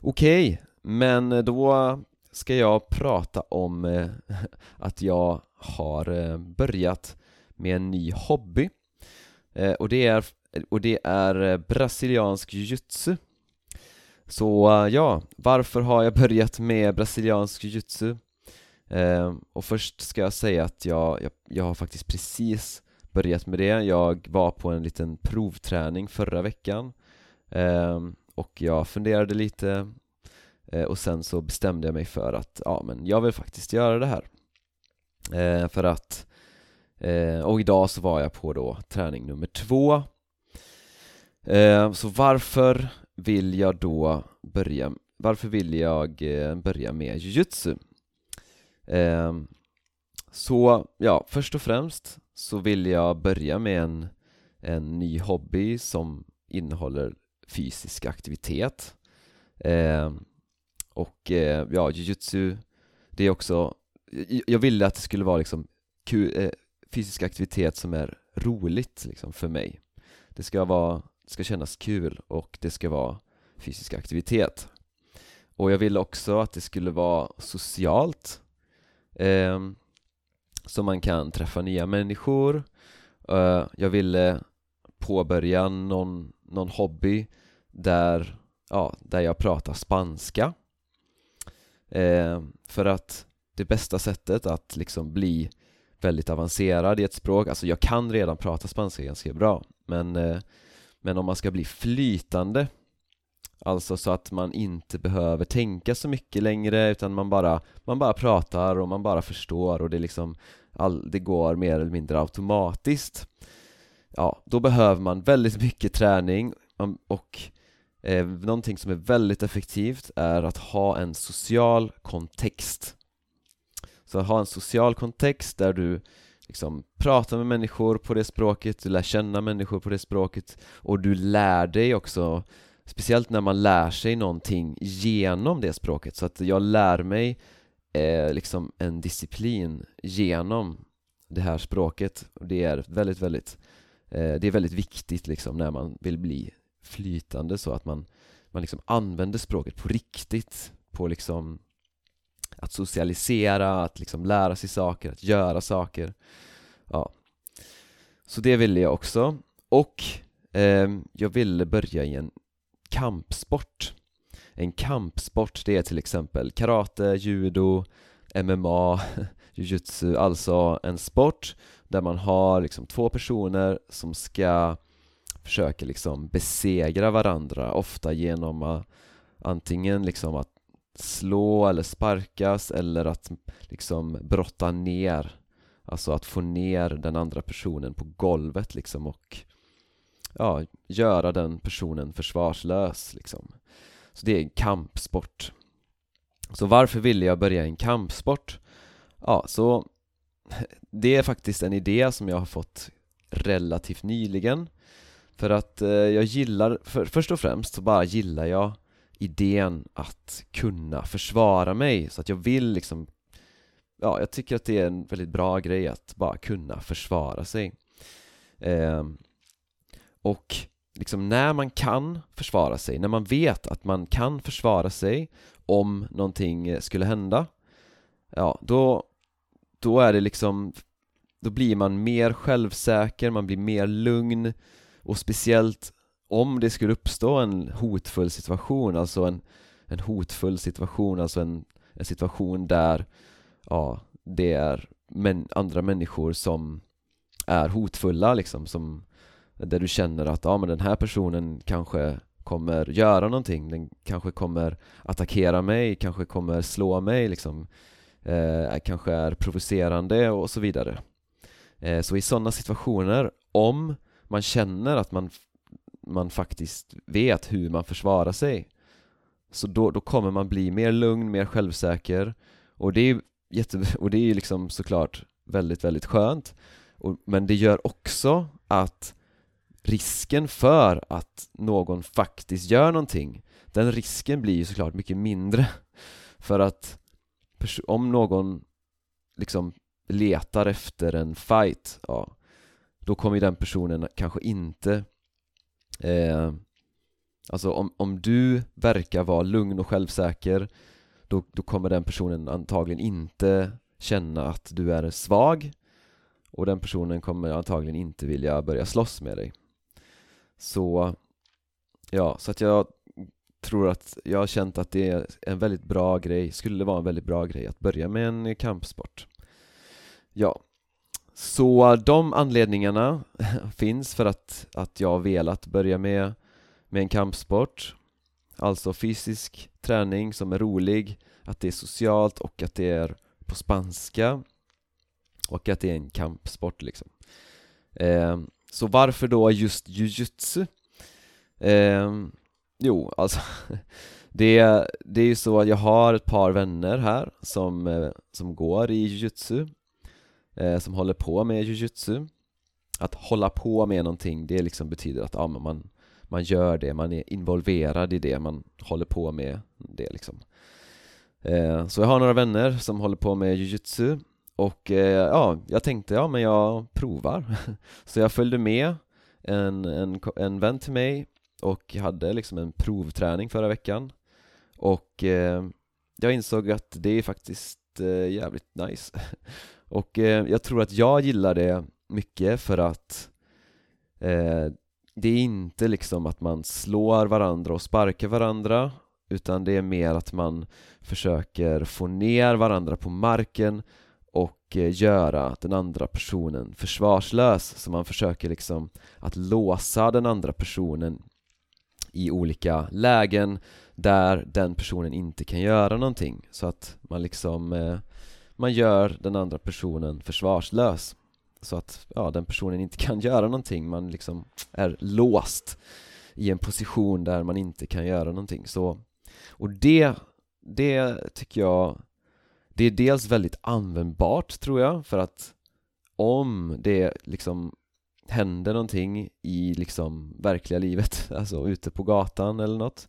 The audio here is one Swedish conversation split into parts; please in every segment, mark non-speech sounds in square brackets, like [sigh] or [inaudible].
Okej, okay, men då ska jag prata om eh, [laughs] att jag har eh, börjat med en ny hobby. Eh, och det är, och det är brasiliansk jiu-jitsu. Så ja, varför har jag [laughs] börjat med brasiliansk jiu-jitsu? Och först ska jag säga att jag, jag, jag har faktiskt precis börjat med det. Jag var på en liten provträning förra veckan och jag funderade lite eh, och sen så bestämde jag mig för att, ja men jag vill faktiskt göra det här eh, För att, eh, och idag så var jag på då träning nummer två Så varför vill jag då börja, varför vill jag börja med jujutsu? Så, ja, först och främst så vill jag börja med en, en ny hobby som innehåller fysisk aktivitet. Ehm, och eh, ja, jujutsu, det är också, jag ville att det skulle vara liksom kul, eh, fysisk aktivitet som är roligt liksom för mig. Det ska vara, det ska kännas kul och det ska vara fysisk aktivitet. Och jag ville också att det skulle vara socialt eh, Så man kan träffa nya människor. Eh, Jag ville påbörja någon, någon hobby där, ja, där jag pratar spanska. Eh, för att det bästa sättet att liksom bli väldigt avancerad i ett språk, alltså jag kan redan prata spanska ganska bra men, eh, men om man ska bli flytande Alltså så att man inte behöver tänka så mycket längre utan man bara, man bara pratar och man bara förstår och det liksom all, det går mer eller mindre automatiskt Ja, då behöver man väldigt mycket träning um, och Eh, någonting som är väldigt effektivt är att ha en social kontext. Så att ha en social kontext där du liksom pratar med människor på det språket, du lär känna människor på det språket och du lär dig också Speciellt när man lär sig någonting genom det språket. Så att jag lär mig eh, liksom en disciplin genom det här språket och det är väldigt, väldigt Eh, det är väldigt viktigt liksom när man vill bli flytande så att man, man liksom använder språket på riktigt. På liksom att socialisera, att liksom lära sig saker, att göra saker. Ja. Så det ville jag också. Och eh, jag ville börja i en kampsport. En kampsport det är till exempel karate, judo, MMA, [laughs] jujutsu, alltså en sport där man har liksom två personer som ska försöka liksom besegra varandra, ofta genom att antingen liksom att slå eller sparkas eller att liksom brotta ner Alltså att få ner den andra personen på golvet liksom och ja, göra den personen försvarslös liksom Så det är en kampsport Så varför ville jag börja en kampsport? Ja, så [laughs] det är faktiskt en idé som jag har fått relativt nyligen. För att eh, jag gillar, för, först och främst så bara gillar jag idén att kunna försvara mig. Så att jag vill liksom Ja, jag tycker att det är en väldigt bra grej att bara kunna försvara sig. Eh, Och liksom när man kan försvara sig, när man vet att man kan försvara sig om någonting skulle hända Ja, då, då är det liksom Då blir man mer självsäker, man blir mer lugn. Och speciellt om det skulle uppstå en hotfull situation, alltså en, en hotfull situation, alltså en, en situation där ja, det är men, andra människor som är hotfulla liksom, som, där du känner att ja, men den här personen kanske kommer göra någonting, den kanske kommer attackera mig, kanske kommer slå mig liksom, eh, kanske är provocerande och så vidare. Eh, så i sådana situationer, om man känner att man, man faktiskt vet hur man försvarar sig Så då, då kommer man bli mer lugn, mer självsäker. Och det är jätte, [laughs] och det är ju liksom såklart väldigt, väldigt skönt. Och, Men det gör också att risken för att någon faktiskt gör någonting Den risken blir ju såklart mycket mindre. [laughs] För att om någon liksom letar efter en fight, ja då kommer ju den personen kanske inte eh, Alltså om, om du verkar vara lugn och självsäker då, då kommer den personen antagligen inte känna att du är svag och den personen kommer antagligen inte vilja börja slåss med dig. Så, ja, så att jag tror att jag har känt att det är en väldigt bra grej, skulle vara en väldigt bra grej att börja med en kampsport. Ja, så de anledningarna [laughs] finns för att, att jag har velat börja med, med en kampsport. Alltså fysisk träning som är rolig, att det är socialt och att det är på spanska och att det är en kampsport liksom. Eh, Så varför då just jujutsu? Eh, jo, alltså [laughs] det, det är ju så att jag har ett par vänner här som, eh, som går i jujutsu eh, Som håller på med jujutsu Att hålla på med någonting, det liksom betyder att ja, man, man gör det, man är involverad i det, man håller på med det liksom. Eh, Så jag har några vänner som håller på med jujutsu och eh, ja, jag tänkte ja men jag provar. [laughs] Så jag följde med en, en, en vän till mig och hade liksom en provträning förra veckan. Och eh, jag insåg att det är faktiskt eh, jävligt nice. [laughs] Och eh, jag tror att jag gillar det mycket för att eh, det är inte liksom att man slår varandra och sparkar varandra utan det är mer att man försöker få ner varandra på marken och eh, göra den andra personen försvarslös. Så man försöker liksom att låsa den andra personen i olika lägen där den personen inte kan göra någonting. Så att man liksom eh, man gör den andra personen försvarslös. Så att ja, den personen inte kan [laughs] göra någonting, man liksom är låst i en position där man inte kan göra någonting. Så och det, det tycker jag det är dels väldigt användbart tror jag för att om det liksom händer någonting i liksom verkliga livet, [laughs] alltså ute på gatan eller något.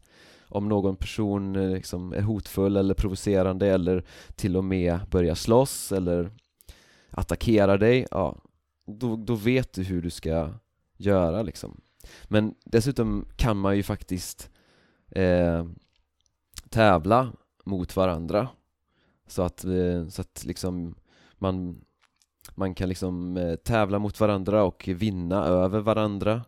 Om någon person eh, liksom är hotfull eller provocerande eller till och med börjar slåss eller attackerar dig, ja då, då vet du hur du ska göra liksom. Men dessutom kan man ju faktiskt eh, tävla mot varandra. Så att, eh, så att liksom man, man kan liksom eh, tävla mot varandra och vinna över varandra.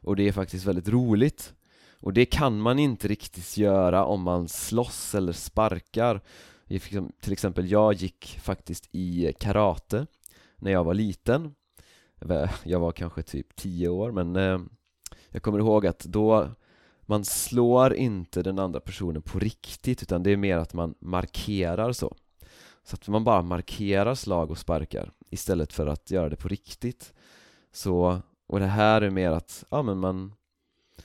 Och det är faktiskt väldigt roligt. Och det kan man inte riktigt göra om man slåss eller sparkar. Liksom, till exempel, jag gick faktiskt i karate när jag var liten. Jag var kanske typ 10 år men eh, jag kommer ihåg att då man slår inte den andra personen på riktigt utan det är mer att man markerar så. Så att man bara markerar slag och sparkar istället för att göra det på riktigt. Så, och det här är mer att, ja men man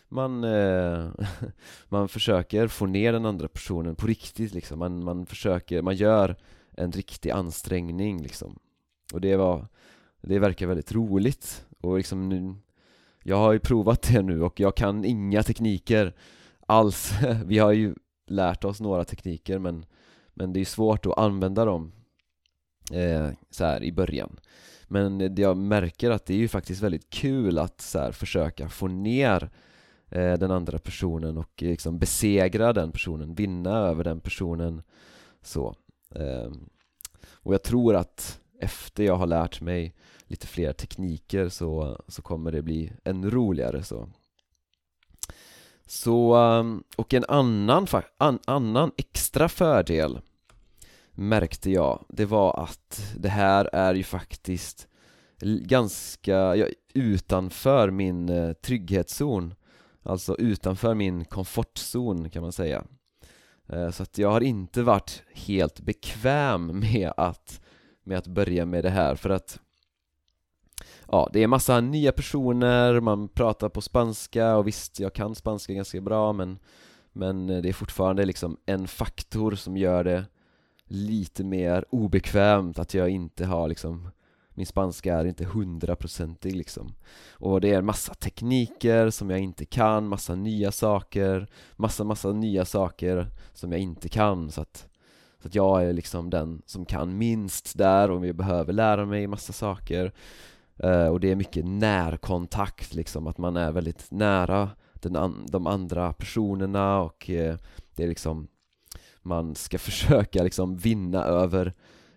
man, eh, [laughs] man försöker få ner den andra personen på riktigt liksom. Man, man försöker, man gör en riktig ansträngning liksom. Och det var, det verkar väldigt roligt. Och liksom nu Jag har ju provat det nu och jag kan inga tekniker alls. [laughs] Vi har ju lärt oss några tekniker men men det är svårt att använda dem eh, så här i början. Men det jag märker att det är ju faktiskt väldigt kul att så här, försöka få ner eh, den andra personen och liksom besegra den personen, vinna över den personen så eh, Och jag tror att efter jag har lärt mig lite fler tekniker så, så kommer det bli ännu roligare så så, um, och en annan, an, annan extra fördel märkte jag, det var att det här är ju faktiskt ganska ja, utanför min eh, trygghetszon Alltså utanför min komfortzon kan man säga. Eh, så att jag har inte varit helt bekväm [laughs] med att, med att börja med det här för att Ja, det är massa nya personer, man pratar på spanska och visst, jag kan spanska ganska bra men Men det är fortfarande liksom en faktor som gör det lite mer obekvämt att jag inte har liksom min spanska är inte hundraprocentig liksom. Och det är massa tekniker som jag inte kan, massa nya saker Massa, massa nya saker som jag inte kan så att Så att jag är liksom den som kan minst där och jag behöver lära mig massa saker. Eh, och det är mycket närkontakt liksom, att man är väldigt nära den an, de andra personerna och eh, det är liksom man ska [laughs] försöka liksom vinna över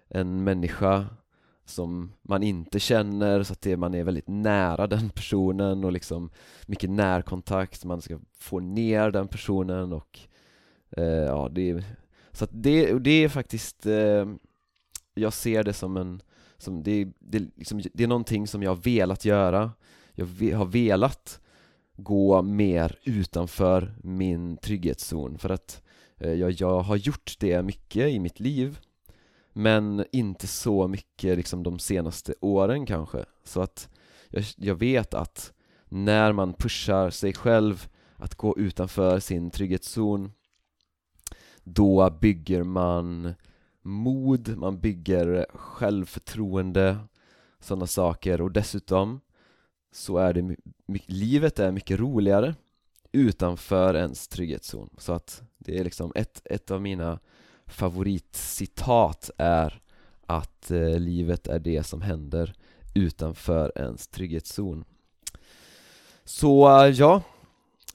en människa som man inte känner så att det, man är väldigt nära den personen och liksom mycket närkontakt, man ska få ner den personen och eh, ja, det är, så att det, det är faktiskt eh, jag ser det som en som det, det, liksom, det är någonting som jag har velat göra. Jag har velat gå mer utanför min trygghetszon för att eh, jag, jag har gjort det mycket i mitt liv men inte så mycket liksom de senaste åren kanske. Så att jag, jag vet att när man pushar sig själv att gå utanför sin trygghetszon då bygger man mod, man bygger självförtroende sådana saker. Och dessutom så är det, livet är mycket roligare utanför ens trygghetszon. Så att det är liksom ett, ett av mina favoritcitat är att eh, livet är det som händer utanför ens trygghetszon. Så eh, ja,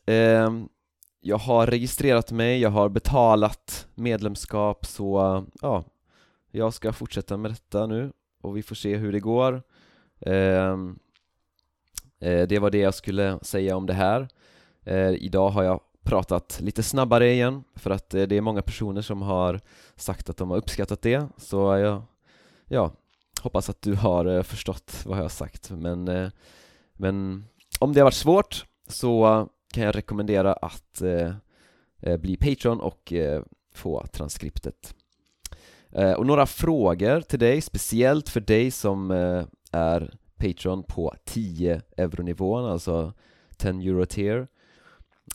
eh, jag har registrerat mig, jag har betalat medlemskap så ja, jag ska fortsätta med detta nu och vi får se hur det går. Ehm, eh, Det var det jag skulle säga om det här. Eh, Idag har jag pratat lite snabbare igen för att eh, det är många personer som har sagt att de har uppskattat det. Så jag ja, hoppas att du har eh, förstått vad jag har sagt. Men, eh, men om det har varit svårt så kan jag rekommendera att eh, eh, bli Patreon och eh, få transkriptet. Eh, och några frågor till dig, speciellt för dig som eh, är Patreon på 10 euronivån, alltså 10 euro tier.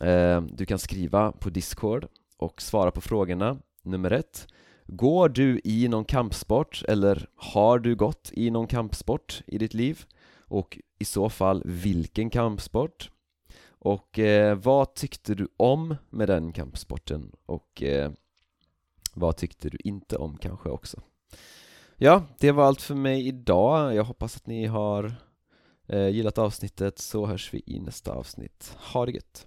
Eh, du kan skriva på Discord och svara på frågorna. Nummer ett Går du i någon kampsport eller har du gått i någon kampsport i ditt liv? Och i så fall vilken kampsport? Och eh, vad tyckte du om med den kampsporten? Och eh, vad tyckte du inte om kanske också? Ja, det var allt för mig idag. Jag hoppas att ni har eh, gillat avsnittet så hörs vi i nästa avsnitt. Ha det gött!